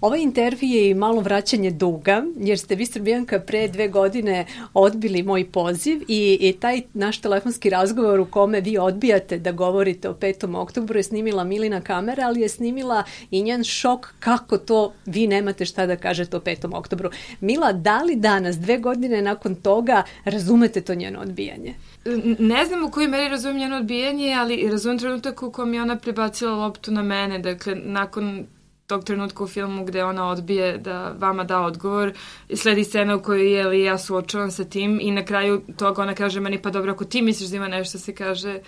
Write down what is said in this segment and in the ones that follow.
Ovaj intervju je i malo vraćanje duga, jer ste vi Srbijanka pre dve godine odbili moj poziv i, i taj naš telefonski razgovor u kome vi odbijate da govorite o 5. oktobru je snimila Milina kamera, ali je snimila i njen šok kako to vi nemate šta da kažete o 5. oktobru. Mila, da li danas, dve godine nakon toga, razumete to njeno odbijanje? Ne znam u kojoj meri razumem njeno odbijanje, ali razumem trenutak u kom je ona prebacila loptu na mene. Dakle, nakon tog trenutka u filmu gde ona odbije da vama da odgovor, sledi scena u kojoj je li ja suočavam sa tim i na kraju toga ona kaže meni pa dobro ako ti misliš da ima nešto se kaže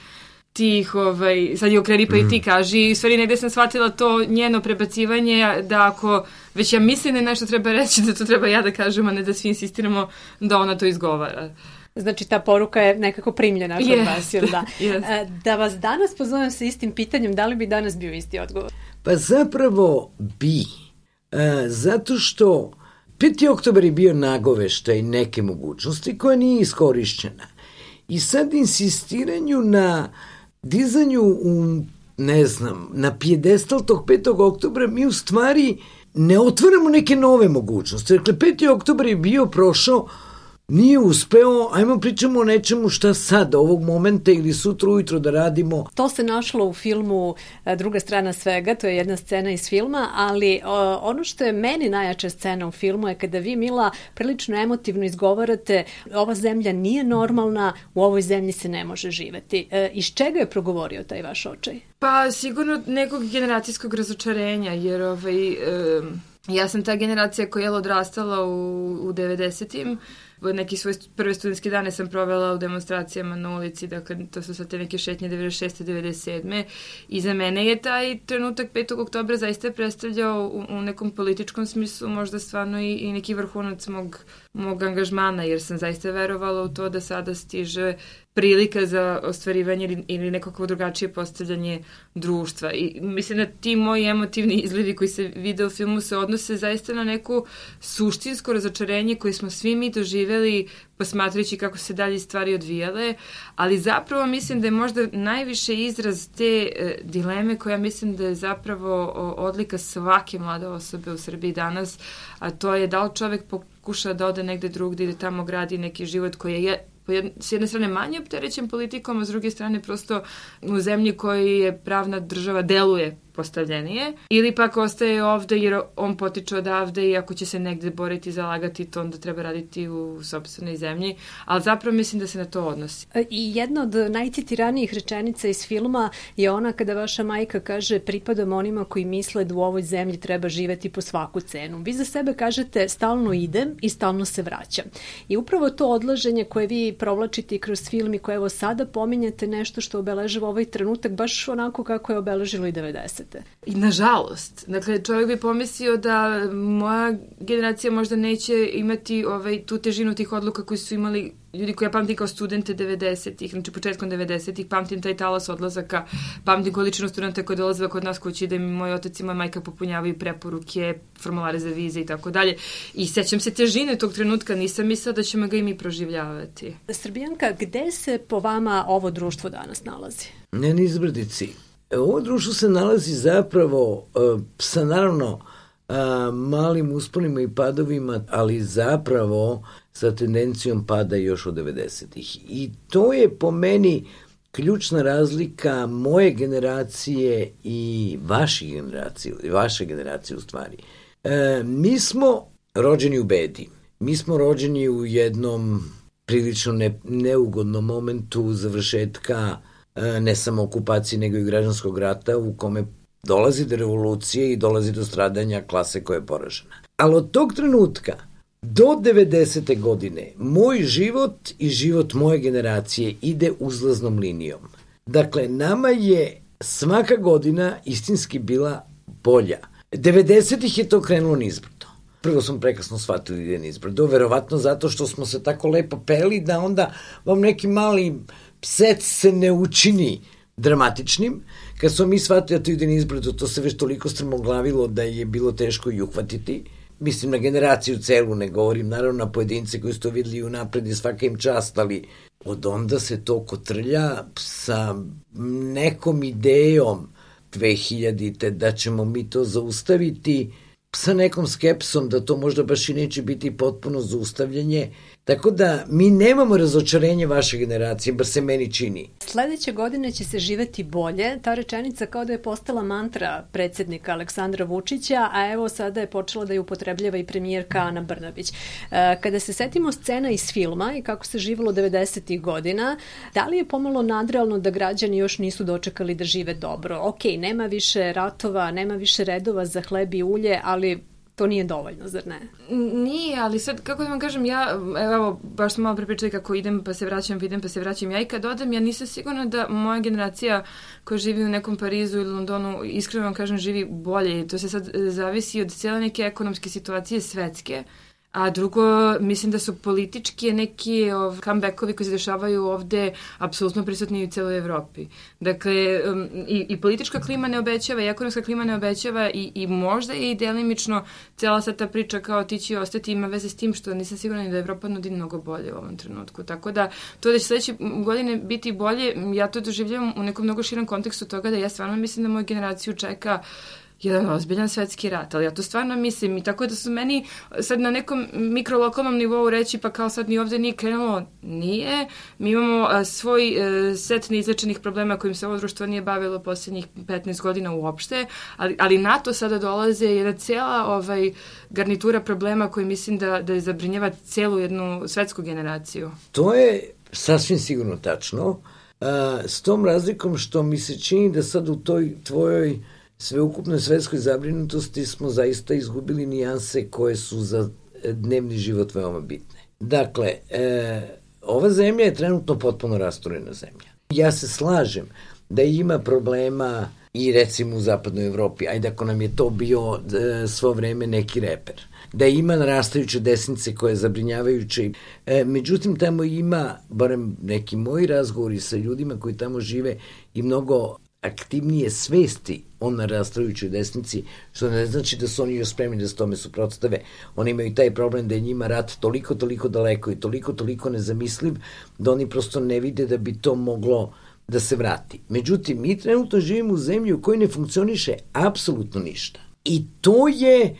ti ih, ovaj, sad je okreni pa mm. i ti mm. kaži i u stvari negde sam shvatila to njeno prebacivanje da ako već ja mislim da nešto treba reći da to treba ja da kažem a ne da svi insistiramo da ona to izgovara. Znači ta poruka je nekako primljena kod yes. vas, ili da? yes. Da vas danas pozovem sa istim pitanjem, da li bi danas bio isti odgovor? Pa zapravo bi. E, zato što 5. oktober je bio nagoveštaj neke mogućnosti koja nije iskorišćena. I sad insistiranju na dizanju u, ne znam, na pijedestal tog 5. oktobra mi u stvari ne otvaramo neke nove mogućnosti. Dakle, 5. oktober je bio prošao nije uspeo, ajmo pričamo o nečemu šta sad, ovog momenta ili sutra ujutro da radimo. To se našlo u filmu e, Druga strana svega, to je jedna scena iz filma, ali o, ono što je meni najjača scena u filmu je kada vi, Mila, prilično emotivno izgovarate ova zemlja nije normalna, u ovoj zemlji se ne može živeti. E, iz čega je progovorio taj vaš očaj? Pa sigurno nekog generacijskog razočarenja, jer ovaj, e, ja sam ta generacija koja je odrastala u, u 90-im, neki svoj prve studentske dane sam provela u demonstracijama na ulici, dakle to su sad te neke šetnje 96. 97. I za mene je taj trenutak 5. oktobra zaista predstavljao u, u nekom političkom smislu možda stvarno i, i neki vrhunac mog, mog angažmana, jer sam zaista verovala u to da sada stiže prilika za ostvarivanje ili, ili nekako drugačije postavljanje društva. I mislim da ti moji emotivni izlivi koji se vide u filmu se odnose zaista na neku suštinsko razočarenje koje smo svi mi doživeli posmatrajući kako se dalje stvari odvijale, ali zapravo mislim da je možda najviše izraz te e, dileme koja mislim da je zapravo odlika svake mlade osobe u Srbiji danas, a to je da li čovek pokuša da ode negde drugde i da tamo gradi neki život koji je s jedne strane manje opterećen politikom, a s druge strane prosto u zemlji koji je pravna država deluje postavljenije, ili pak ostaje ovde jer on potiče odavde i ako će se negde boriti i zalagati, to onda treba raditi u sobstvenoj zemlji, ali zapravo mislim da se na to odnosi. E, I jedna od najcitiranijih rečenica iz filma je ona kada vaša majka kaže pripadam onima koji misle da u ovoj zemlji treba živeti po svaku cenu. Vi za sebe kažete stalno idem i stalno se vraćam. I upravo to odlaženje koje vi provlačite kroz film i koje evo sada pominjete nešto što obeležava ovaj trenutak baš onako kako je obeležilo i 90 dete. I nažalost, dakle čovjek bi pomislio da moja generacija možda neće imati ovaj, tu težinu tih odluka koji su imali ljudi koje ja pamtim kao studente 90-ih, znači početkom 90-ih, pamtim taj talas odlazaka, pamtim količinu studenta koji dolaze kod nas kući da mi moj otac i moja majka popunjavaju preporuke, formulare za vize i tako dalje. I sećam se težine tog trenutka, nisam mislila da ćemo ga i mi proživljavati. Srbijanka, gde se po vama ovo društvo danas nalazi? Ne izbrdici. Ovo društvo se nalazi zapravo uh, sa naravno uh, malim usponima i padovima, ali zapravo sa tendencijom pada još od 90-ih. I to je po meni ključna razlika moje generacije i vaše generacije, vaše generacije u stvari. E, mi smo rođeni u bedi. Mi smo rođeni u jednom prilično ne, neugodnom momentu završetka E, ne samo okupacije, nego i građanskog rata u kome dolazi do revolucije i dolazi do stradanja klase koja je poražena. Ali od tog trenutka do 90. godine moj život i život moje generacije ide uzlaznom linijom. Dakle, nama je svaka godina istinski bila bolja. 90-ih je to krenulo nizbrdo. Prvo smo prekasno shvatili da je nizbrdo, verovatno zato što smo se tako lepo peli da onda vam neki mali psec se ne učini dramatičnim. Kad smo mi shvatili da to ide nizbrdo, to se već toliko strmoglavilo da je bilo teško i uhvatiti. Mislim na generaciju celu, ne govorim naravno na pojedince koji su to videli unapred i svaka im čast, ali od onda se to kotrlja sa nekom idejom 2000-te da ćemo mi to zaustaviti sa nekom skepsom da to možda baš i neće biti potpuno zaustavljanje. Tako da mi nemamo razočarenje vaše generacije, bar se meni čini. Sledeće godine će se živeti bolje. Ta rečenica kao da je postala mantra predsednika Aleksandra Vučića, a evo sada je počela da je upotrebljava i premijerka Ana Brnabić. E, kada se setimo scena iz filma i kako se živalo 90. godina, da li je pomalo nadrealno da građani još nisu dočekali da žive dobro? Ok, nema više ratova, nema više redova za hleb i ulje, ali to nije dovoljno, zar ne? Nije, ali sad, kako da vam kažem, ja, evo, baš smo malo prepričali kako idem pa se vraćam, idem pa se vraćam. Ja i kad odem, ja nisam sigurna da moja generacija koja živi u nekom Parizu ili Londonu, iskreno vam kažem, živi bolje. To se sad e, zavisi od cijele neke ekonomske situacije svetske. Uh, A drugo, mislim da su politički neki ov, comebackovi koji se dešavaju ovde apsolutno prisutni u celoj Evropi. Dakle, um, i, i politička klima ne obećava, i ekonomska klima ne obećava i, i možda je i delimično cela sad ta priča kao ti će ostati ima veze s tim što nisam sigurna da Evropa nudi mnogo bolje u ovom trenutku. Tako da, to da će sledeće godine biti bolje, ja to doživljam u nekom mnogo širom kontekstu toga da ja stvarno mislim da moju generaciju čeka jedan ozbiljan svetski rat, ali ja to stvarno mislim i tako da su meni sad na nekom mikrolokalnom nivou reći pa kao sad ni ovde nije krenulo, nije. Mi imamo a, svoj a, e, set neizlečenih problema kojim se ovo društvo nije bavilo poslednjih 15 godina uopšte, ali, ali na to sada dolaze jedna cijela ovaj, garnitura problema koji mislim da, da je zabrinjava celu jednu svetsku generaciju. To je sasvim sigurno tačno, a, s tom razlikom što mi se čini da sad u toj tvojoj sveukupnoj svetskoj zabrinutosti smo zaista izgubili nijanse koje su za dnevni život veoma bitne. Dakle, e, ova zemlja je trenutno potpuno rasturena zemlja. Ja se slažem da ima problema i recimo u zapadnoj Evropi, ajde ako nam je to bio e, svo vreme neki reper, da ima narastajuće desnice koje je zabrinjavajuće. E, međutim, tamo ima, barem neki moji razgovori sa ljudima koji tamo žive, i mnogo aktivnije svesti o narastajućoj desnici, što ne znači da su oni još spremni da se tome suprotstave. Oni imaju taj problem da je njima rat toliko, toliko daleko i toliko, toliko nezamisliv, da oni prosto ne vide da bi to moglo da se vrati. Međutim, mi trenutno živimo u zemlji u kojoj ne funkcioniše apsolutno ništa. I to je e,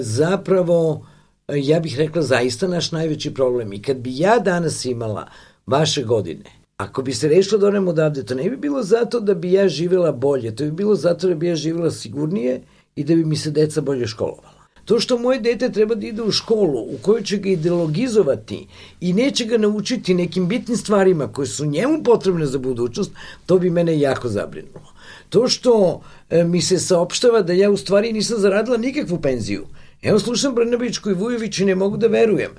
zapravo, ja bih rekla, zaista naš najveći problem. I kad bi ja danas imala vaše godine, Ako bi se rešilo da onem odavde, to ne bi bilo zato da bi ja živela bolje, to bi bilo zato da bi ja živela sigurnije i da bi mi se deca bolje školovala. To što moje dete treba da ide u školu u kojoj će ga ideologizovati i neće ga naučiti nekim bitnim stvarima koje su njemu potrebne za budućnost, to bi mene jako zabrinulo. To što e, mi se saopštava da ja u stvari nisam zaradila nikakvu penziju. Evo slušam Brnabićku i Vujović i ne mogu da verujem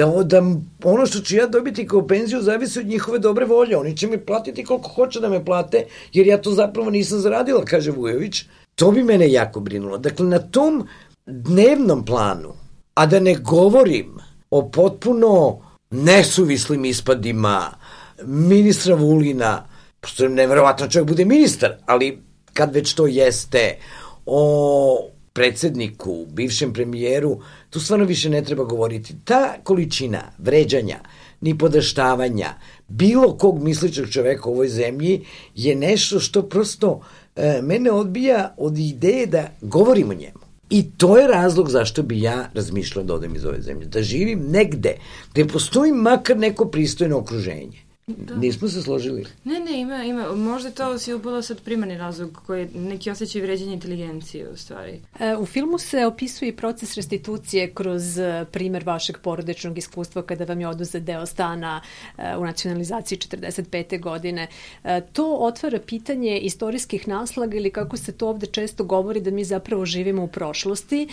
da, da ono što ću ja dobiti kao penziju zavisi od njihove dobre volje. Oni će mi platiti koliko hoće da me plate, jer ja to zapravo nisam zaradila, kaže Vujović. To bi mene jako brinulo. Dakle, na tom dnevnom planu, a da ne govorim o potpuno nesuvislim ispadima ministra Vulina, pošto je nevjerovatno čovjek bude ministar, ali kad već to jeste, o predsedniku, bivšem premijeru, tu stvarno više ne treba govoriti. Ta količina vređanja, ni podaštavanja bilo kog misličnog čoveka u ovoj zemlji je nešto što prosto e, mene odbija od ideje da govorim o njemu. I to je razlog zašto bi ja razmišljala da odem iz ove zemlje. Da živim negde gde postoji makar neko pristojno okruženje Da. Nismo se složili. Ne, ne, ima, ima. Možda to si upala sad primarni razlog koji je neki osjećaj vređenja inteligencije u stvari. E, u filmu se opisuje i proces restitucije kroz e, primer vašeg porodičnog iskustva kada vam je oduzet deo stana e, u nacionalizaciji 45. godine. E, to otvara pitanje istorijskih naslaga ili kako se to ovde često govori da mi zapravo živimo u prošlosti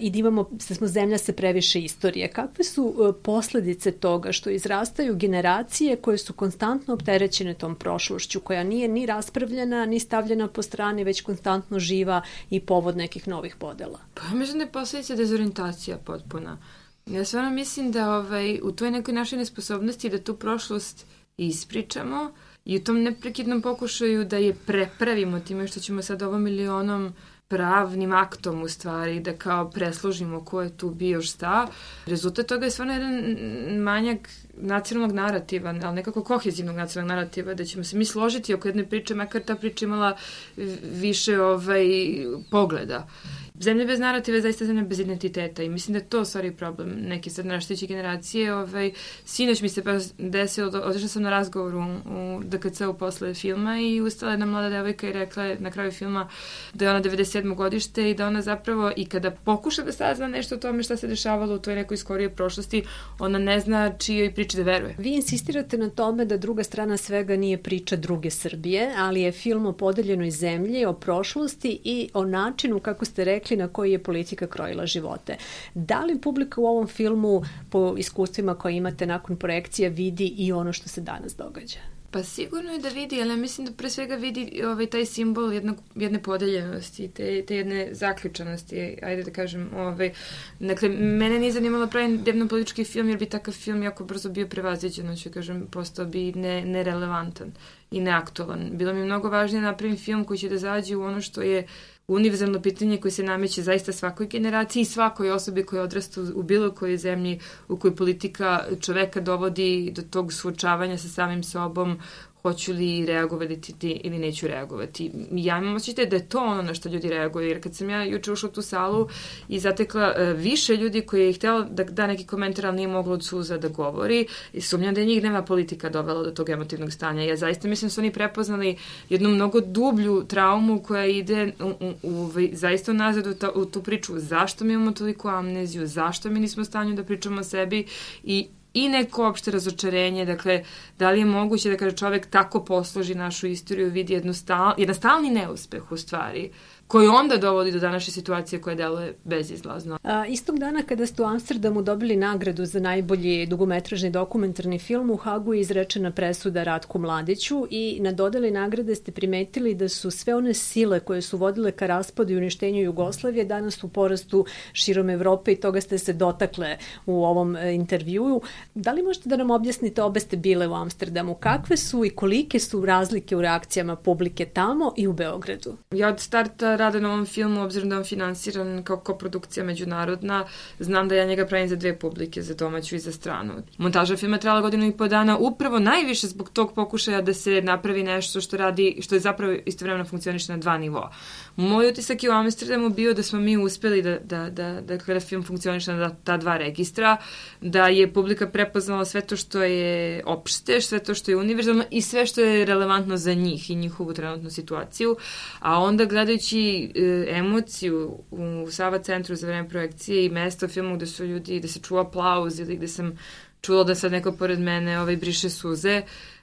i da imamo, da smo zemlja sa previše istorije. Kakve su e, posledice toga što izrastaju generacije koje su konstantno opterećene tom prošlošću, koja nije ni raspravljena, ni stavljena po strani, već konstantno živa i povod nekih novih podela? Pa mislim da je posledica dezorientacija potpuna. Ja stvarno mislim da ovaj, u toj nekoj našoj nesposobnosti da tu prošlost ispričamo i u tom neprekidnom pokušaju da je prepravimo time što ćemo sad ovom milionom pravnim aktom u stvari da kao presložimo ko je tu bio šta. Rezultat toga je stvarno jedan manjak nacionalnog narativa, ali nekako kohezivnog nacionalnog narativa, da ćemo se mi složiti oko jedne priče, makar ta priča imala više ovaj, pogleda. Zemlja bez narativa je zaista zemlja bez identiteta i mislim da je to stvari problem neke sad našteće generacije. Ovaj, sinoć mi se pa desilo, otišla sam na razgovor u, u DKC-u posle filma i ustala jedna mlada devojka i rekla je na kraju filma da je ona 97. godište i da ona zapravo i kada pokuša da sazna nešto o tome šta se dešavalo u toj nekoj skorije prošlosti, ona ne zna čijoj priči da veruje. Vi insistirate na tome da druga strana svega nije priča druge Srbije, ali je film o podeljenoj zemlji, o prošlosti i o načinu, kako ste rekli, na koji je politika krojila živote. Da li publika u ovom filmu, po iskustvima koje imate nakon projekcija, vidi i ono što se danas događa? Pa sigurno je da vidi, ali mislim da pre svega vidi ovaj, taj simbol jednog, jedne podeljenosti, te, te jedne zaključanosti, ajde da kažem. Ovaj, dakle, mene nije zanimalo da pravim dnevno-politički film, jer bi takav film jako brzo bio prevaziđen, ću kažem, postao bi ne, nerelevantan i neaktualan. Bilo mi mnogo važnije da napravim film koji će da zađe u ono što je univerzalno pitanje koje se nameće zaista svakoj generaciji i svakoj osobi koja odrasta u bilo kojoj zemlji u kojoj politika čoveka dovodi do tog suočavanja sa samim sobom, hoću li reagovati ili neću reagovati. Ja imam osjećaj da je to ono na što ljudi reaguju, jer kad sam ja juče ušla u tu salu i zatekla uh, više ljudi koji je htjela da da neki komentar, ali nije moglo od suza da govori, i sumnjam da je njih nema politika dovela do tog emotivnog stanja. Ja zaista mislim da su oni prepoznali jednu mnogo dublju traumu koja ide u, u, u, zaista nazad u, ta, u tu priču. Zašto mi imamo toliko amneziju? Zašto mi nismo u stanju da pričamo o sebi? I i neko opšte razočarenje, dakle, da li je moguće da kada čovek tako posloži našu istoriju, vidi jednu stal, jedan stalni neuspeh u stvari, koji onda dovodi do današnje situacije koja deluje bezizlazno. A, istog dana kada ste u Amsterdamu dobili nagradu za najbolji dugometražni dokumentarni film, u Hagu je izrečena presuda Ratku Mladiću i na dodeli nagrade ste primetili da su sve one sile koje su vodile ka raspadu i uništenju Jugoslavije danas u porastu širom Evrope i toga ste se dotakle u ovom e, intervjuu. Da li možete da nam objasnite, obe ste bile u Amsterdamu, kakve su i kolike su razlike u reakcijama publike tamo i u Beogradu? Ja od starta rade na ovom filmu, obzirom da je on finansiran kao koprodukcija međunarodna, znam da ja njega pravim za dve publike, za domaću i za stranu. Montaža filma trajala godinu i po dana, upravo najviše zbog tog pokušaja da se napravi nešto što radi, što je zapravo istovremeno funkcioniše na dva nivoa. Moj utisak je u Amsterdamu bio da smo mi uspeli da, da, da, da, da film funkcioniše na ta dva registra, da je publika prepoznala sve to što je opšte, sve to što je univerzalno i sve što je relevantno za njih i njihovu trenutnu situaciju, a onda gledajući e, emociju u Sava centru za vreme projekcije i mesto u filmu gde su ljudi, gde se čuo aplauz ili gde sam čula da sad neko pored mene ovaj, briše suze,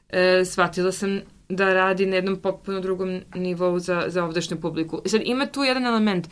e, shvatila sam da radi na jednom potpuno drugom nivou za, za ovdašnju publiku. Sad, ima tu jedan element.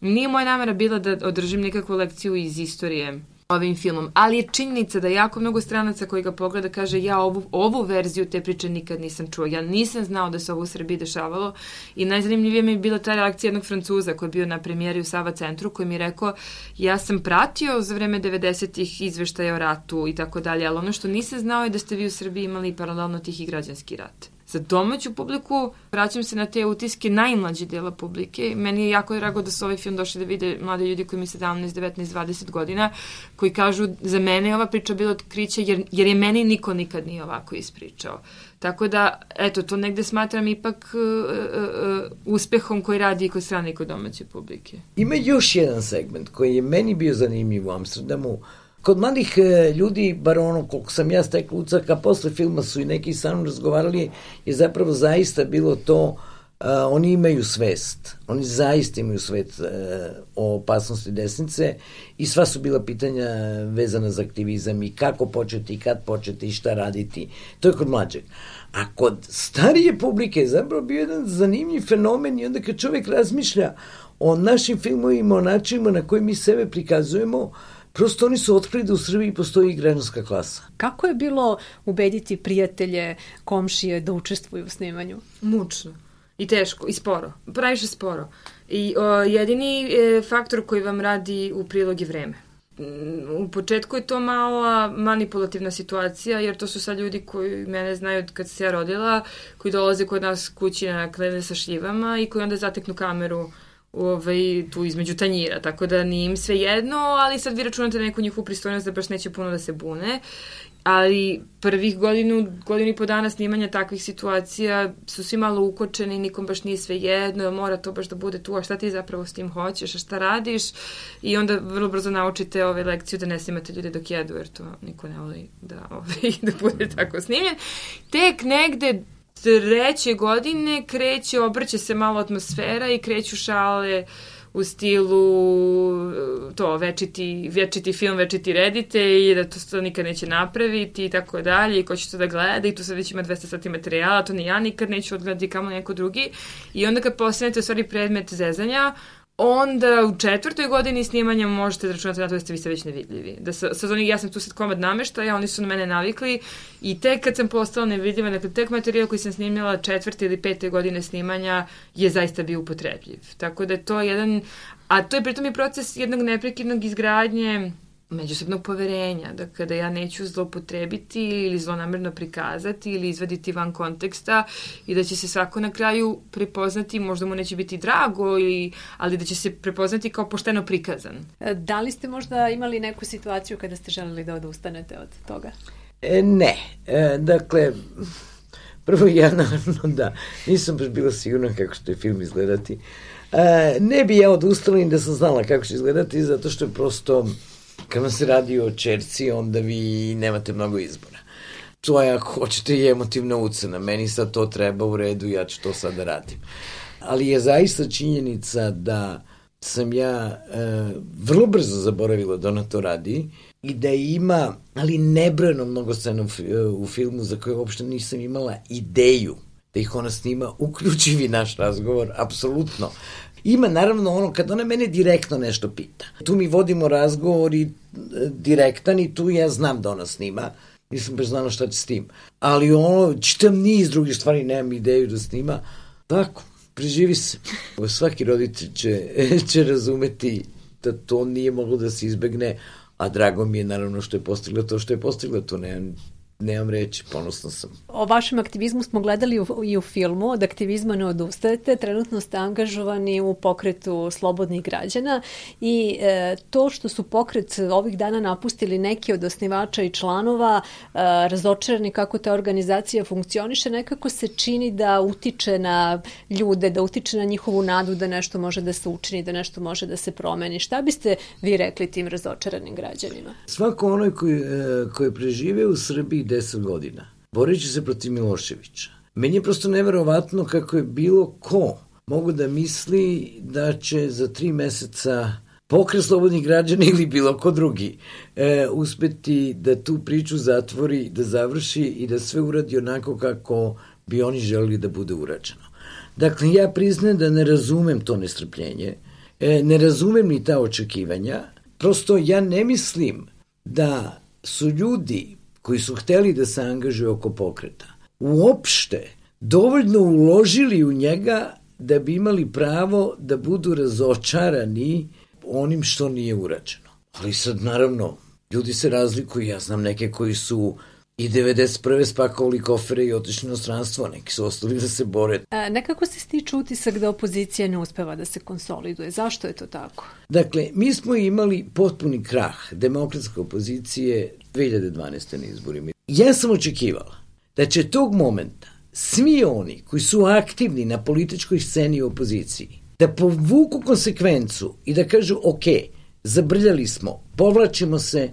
Nije moja namera bila da održim nikakvu lekciju iz istorije ovim filmom, ali je činjenica da jako mnogo stranaca koji ga pogleda kaže ja ovu, ovu verziju te priče nikad nisam čuo. Ja nisam znao da se ovo u Srbiji dešavalo. I najzanimljivije mi je bila ta reakcija jednog Francuza koji je bio na premijeri u Sava centru koji mi je rekao ja sam pratio za vreme 90-ih izveštaje o ratu i tako dalje, ali ono što nisam znao je da ste vi u Srbiji imali paralelno tih i građanski rat za domaću publiku, vraćam se na te utiske najmlađe dela publike. Meni je jako drago da su ovaj film došli da vide mlade ljudi koji mi 17, 19, 20 godina, koji kažu za mene je ova priča bila otkriće jer, jer je meni niko nikad nije ovako ispričao. Tako da, eto, to negde smatram ipak uh, uh, uspehom koji radi i kod strane i kod domaće publike. Ima još jedan segment koji je meni bio zanimljiv u Amsterdamu, uh, Kod mladih e, ljudi, bar ono koliko sam ja stekla ucaka, posle filma su i neki sa mnom razgovarali, je zapravo zaista bilo to, Uh, oni imaju svest, oni zaista imaju svest uh, o opasnosti desnice i sva su bila pitanja vezana za aktivizam i kako početi i kad početi i šta raditi. To je kod mlađeg. A kod starije publike je zapravo bio jedan zanimljiv fenomen i onda kad čovek razmišlja o našim filmovima, o načinima na koji mi sebe prikazujemo, uh, Prosto oni su otkrili da u Srbiji postoji građanska klasa. Kako je bilo ubediti prijatelje, komšije da učestvuju u snimanju? Mučno. I teško, i sporo. Praviše sporo. I o, jedini e, faktor koji vam radi u prilog je vreme. Mm, u početku je to mala manipulativna situacija, jer to su sad ljudi koji mene znaju od kad se ja rodila, koji dolaze kod nas kući na klene sa šljivama i koji onda zateknu kameru ovaj, tu između tanjira, tako da nije im sve jedno, ali sad vi računate neku njihovu pristojnost da baš neće puno da se bune. ali prvih godinu, godinu i po dana snimanja takvih situacija su svi malo ukočeni, nikom baš nije sve jedno, mora to baš da bude tu, a šta ti zapravo s tim hoćeš, a šta radiš i onda vrlo brzo naučite ove lekciju da ne snimate ljude dok jedu, jer to niko ne voli da, ove, da bude tako snimljen. Tek negde treće godine kreće, obrće se malo atmosfera i kreću šale u stilu to večiti, večiti film, večiti redite i da to, to nikad neće napraviti i tako dalje i ko će to da gleda i tu sad već ima 200 sati materijala, to ni ja nikad neću odgledati kamo neko drugi. I onda kad postanete u stvari predmet zezanja, onda u četvrtoj godini snimanja možete da računati na to da ste vi sve već nevidljivi. Da sa, sad oni, ja sam tu sad komad nameštaja, oni su na mene navikli i tek kad sam postala nevidljiva, dakle tek materijal koji sam snimila četvrte ili pete godine snimanja je zaista bio upotrebljiv. Tako da je to jedan, a to je pritom i proces jednog neprekidnog izgradnje međusobnog poverenja, da kada ja neću zlopotrebiti ili zlonamerno prikazati ili izvaditi van konteksta i da će se svako na kraju prepoznati, možda mu neće biti drago, ili, ali da će se prepoznati kao pošteno prikazan. E, da li ste možda imali neku situaciju kada ste želeli da odustanete od toga? E, ne. E, dakle, prvo ja naravno da nisam baš bila sigurna kako će film izgledati. E, ne bi ja odustala da sam znala kako će izgledati zato što je prosto Kad vam se radi o čerci, onda vi nemate mnogo izbora. To je ako hoćete i emotivna ucena. Meni sad to treba u redu, ja ću to sad da radim. Ali je zaista činjenica da sam ja e, vrlo brzo zaboravila da ona to radi i da ima, ali nebrojeno mnogo scena u, u filmu za koje uopšte nisam imala ideju da ih ona snima, uključivi naš razgovor, apsolutno. Ima naravno ono kad ona mene direktno nešto pita. Tu mi vodimo razgovor i e, direktan i tu ja znam da ona snima. Nisam baš znala šta će s tim. Ali ono, čitam niz drugih stvari, nemam ideju da snima. Tako, preživi se. Svaki roditelj će, će razumeti da to nije moglo da se izbegne, a drago mi je naravno što je postigla to što je postigla, to nemam nemam reći, ponosno sam. O vašem aktivizmu smo gledali u, i u filmu, od aktivizma ne odustajete, trenutno ste angažovani u pokretu slobodnih građana i e, to što su pokret ovih dana napustili neki od osnivača i članova, e, razočarani kako ta organizacija funkcioniše, nekako se čini da utiče na ljude, da utiče na njihovu nadu da nešto može da se učini, da nešto može da se promeni. Šta biste vi rekli tim razočaranim građanima? Svako onoj koji, e, koji prežive u Srbiji 10 godina, boreći se protiv Miloševića. Meni je prosto neverovatno kako je bilo ko mogu da misli da će za tri meseca pokret slobodnih građana ili bilo ko drugi e, uspeti da tu priču zatvori, da završi i da sve uradi onako kako bi oni želeli da bude urađeno. Dakle, ja priznajem da ne razumem to nestrpljenje, e, ne razumem ni ta očekivanja, prosto ja ne mislim da su ljudi koji su hteli da se angažuju oko pokreta, uopšte dovoljno uložili u njega da bi imali pravo da budu razočarani onim što nije urađeno. Ali sad, naravno, ljudi se razlikuju. Ja znam neke koji su i 91. spakovali kofere i otišli na stranstvo, neki su ostali da se bore. A, nekako se stiče utisak da opozicija ne uspeva da se konsoliduje. Zašto je to tako? Dakle, mi smo imali potpuni krah demokratske opozicije 2012. na izborima. Ja sam očekivala da će tog momenta svi oni koji su aktivni na političkoj sceni u opoziciji da povuku konsekvencu i da kažu ok, zabrljali smo, povlačimo se,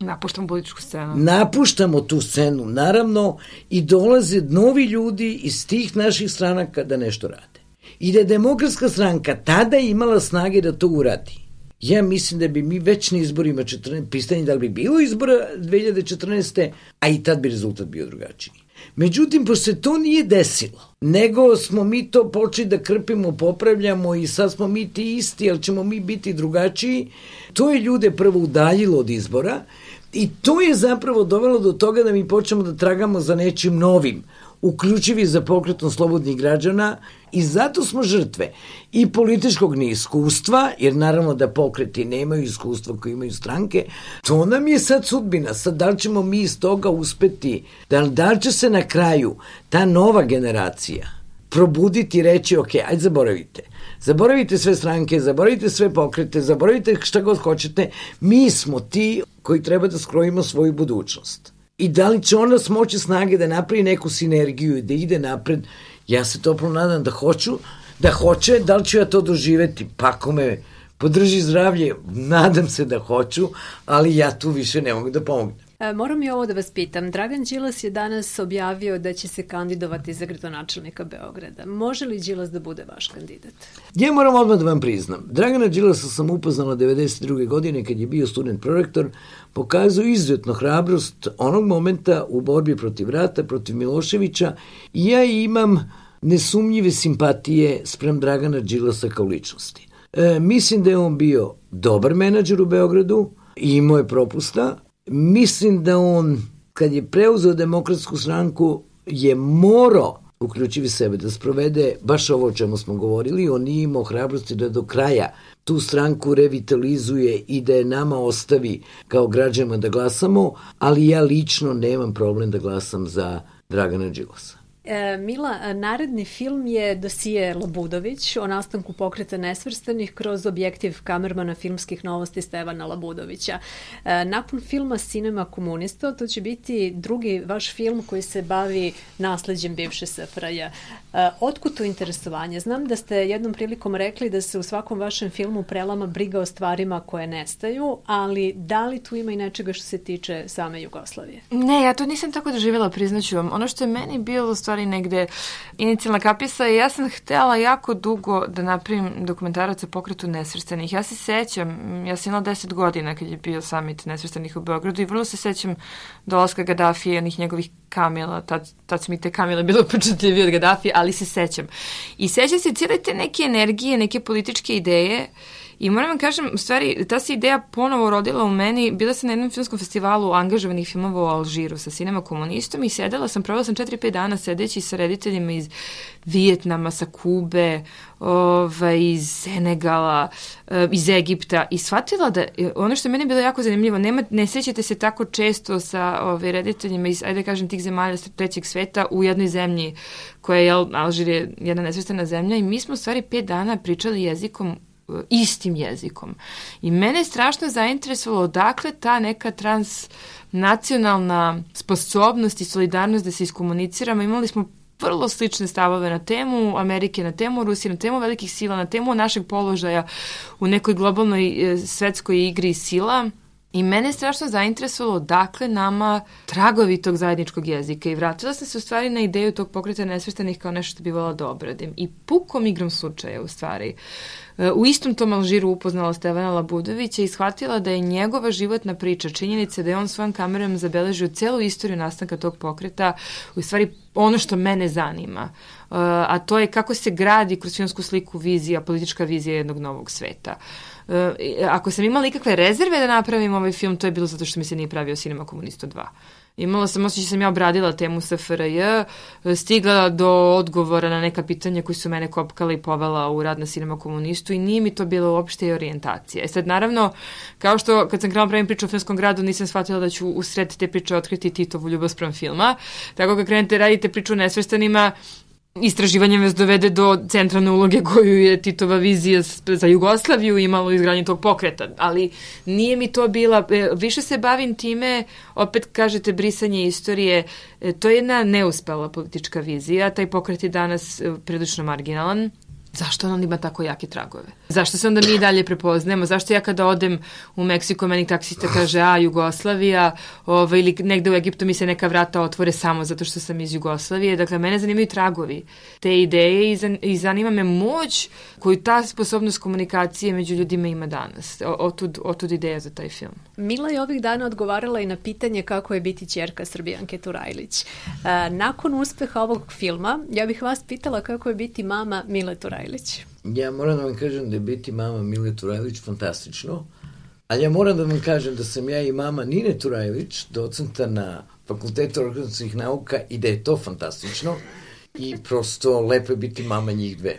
Napuštamo političku scenu. Napuštamo tu scenu, naravno, i dolaze novi ljudi iz tih naših stranaka da nešto rade. I da je demokratska stranka tada imala snage da to uradi. Ja mislim da bi mi već na izborima 14, pitanje da li bi bilo izbora 2014. a i tad bi rezultat bio drugačiji. Međutim, pošto se to nije desilo, nego smo mi to počeli da krpimo, popravljamo i sad smo mi ti isti, ali ćemo mi biti drugačiji, to je ljude prvo udaljilo od izbora i to je zapravo dovelo do toga da mi počnemo da tragamo za nečim novim, uključivi za pokretom slobodnih građana i zato smo žrtve i političkog neiskustva, jer naravno da pokreti nemaju iskustva koje imaju stranke, to nam je sad sudbina. Sad da li ćemo mi iz toga uspeti, da li, da li će se na kraju ta nova generacija probuditi i reći, ok, ajde zaboravite. Zaboravite sve stranke, zaboravite sve pokrete, zaboravite šta god hoćete. Mi smo ti koji treba da skrojimo svoju budućnost. I da li će ona smoći snage da napravi neku sinergiju i da ide napred. Ja se toplo nadam da hoću, da hoće, da li ću ja to doživeti, pa ako me podrži zdravlje, nadam se da hoću, ali ja tu više ne mogu da pomognem. E, moram i ovo da vas pitam. Dragan Đilas je danas objavio da će se kandidovati za gradonačelnika Beograda. Može li Đilas da bude vaš kandidat? Ja moram odmah da vam priznam. Dragana Đilasa sam upoznala 92. godine kad je bio student prorektor, pokazao izuzetno hrabrost onog momenta u borbi protiv rata, protiv Miloševića i ja imam nesumnjive simpatije sprem Dragana Đilasa kao ličnosti. E, mislim da je on bio dobar menadžer u Beogradu imao je propusta, mislim da on, kad je preuzeo demokratsku stranku, je morao uključivi sebe da sprovede baš ovo o čemu smo govorili, on nije imao hrabrosti da do kraja tu stranku revitalizuje i da je nama ostavi kao građanima da glasamo, ali ja lično nemam problem da glasam za Dragana Đilasa. E, Mila, naredni film je Dosije Labudović o nastanku pokreta nesvrstanih kroz objektiv kamermana filmskih novosti Stevana Labudovića. E, nakon filma Cinema komunista, to će biti drugi vaš film koji se bavi nasledđem bivše SFRJ. E, otkud to interesovanje? Znam da ste jednom prilikom rekli da se u svakom vašem filmu prelama briga o stvarima koje nestaju, ali da li tu ima i nečega što se tiče same Jugoslavije? Ne, ja to nisam tako doživjela, priznaću vam. Ono što je meni bilo stvar stvari negde inicijalna kapisa i ja sam htela jako dugo da napravim dokumentarac o pokretu nesvrstanih. Ja se sećam, ja sam imala 10 godina kad je bio summit nesvrstanih u Beogradu i vrlo se sećam dolaska Gaddafija i onih njegovih kamila, tad, tad su mi te kamile bilo početljivije od Gaddafija, ali se sećam. I sećam se cijele te neke energije, neke političke ideje I moram vam kažem, u stvari, ta se ideja ponovo rodila u meni. Bila sam na jednom filmskom festivalu angažovanih filmova u Alžiru sa sinema komunistom i sedela sam, provela sam 4-5 dana sedeći sa rediteljima iz Vijetnama, sa Kube, ovaj, iz Senegala, eh, iz Egipta i shvatila da ono što je meni bilo jako zanimljivo, nema, ne sećate se tako često sa ovaj, rediteljima iz, ajde da kažem, tih zemalja trećeg sveta u jednoj zemlji koja je, Alžir je jedna nesvestana zemlja i mi smo u stvari pet dana pričali jezikom istim jezikom. I mene je strašno zainteresovalo odakle ta neka transnacionalna sposobnost i solidarnost da se iskomuniciramo. Imali smo vrlo slične stavove na temu Amerike, na temu Rusije, na temu velikih sila, na temu našeg položaja u nekoj globalnoj e, svetskoj igri sila. I mene je strašno zainteresovalo dakle nama tragovi tog zajedničkog jezika i vratila sam se u stvari na ideju tog pokreta nesvrstanih kao nešto što bi volala da obradim. I pukom igrom slučaja u stvari u istom tom Alžiru upoznala Stevana Labudovića i shvatila da je njegova životna priča, činjenica da je on svojom kamerom zabeležio celu istoriju nastanka tog pokreta, u stvari ono što mene zanima, uh, a to je kako se gradi kroz filmsku sliku vizija, politička vizija jednog novog sveta. Uh, ako sam imala ikakve rezerve da napravim ovaj film, to je bilo zato što mi se nije pravio Cinema Komunisto 2. Imala sam osjećaj da sam ja obradila temu SFRJ, stigla do odgovora na neka pitanja koji su mene kopkala i povela u rad na Cinema Komunistu i nije mi to bilo uopšte i orijentacija. E sad, naravno, kao što kad sam krenula pravim priču o filmskom gradu, nisam shvatila da ću usred te priče otkriti Titovu ljubav sprem filma. Tako kad krenete radite priču o nesveštanima, istraživanje vas dovede do centralne uloge koju je Titova vizija za Jugoslaviju imala u izgradnji tog pokreta, ali nije mi to bila, e, više se bavim time, opet kažete brisanje istorije, e, to je jedna neuspela politička vizija, taj pokret je danas e, prilično marginalan, zašto on ima tako jake tragove? Zašto se onda mi dalje prepoznajemo? Zašto ja kada odem u Meksiko, meni taksista kaže, a, Jugoslavija, ovaj, ili negde u Egiptu mi se neka vrata otvore samo zato što sam iz Jugoslavije. Dakle, mene zanimaju tragovi te ideje i, zan, i zanima me moć koju ta sposobnost komunikacije među ljudima ima danas. O, otud, otud ideja za taj film. Mila je ovih dana odgovarala i na pitanje kako je biti čerka Srbijanke Turajlić. E, nakon uspeha ovog filma, ja bih vas pitala kako je biti mama Mile Turajlić. Ja moram da vam kažem da je biti mama Mile Turajlić fantastično, ali ja moram da vam kažem da sam ja i mama Nine Turajlić, docenta na Fakultetu organizacijnih nauka i da je to fantastično i prosto lepo je biti mama njih dve.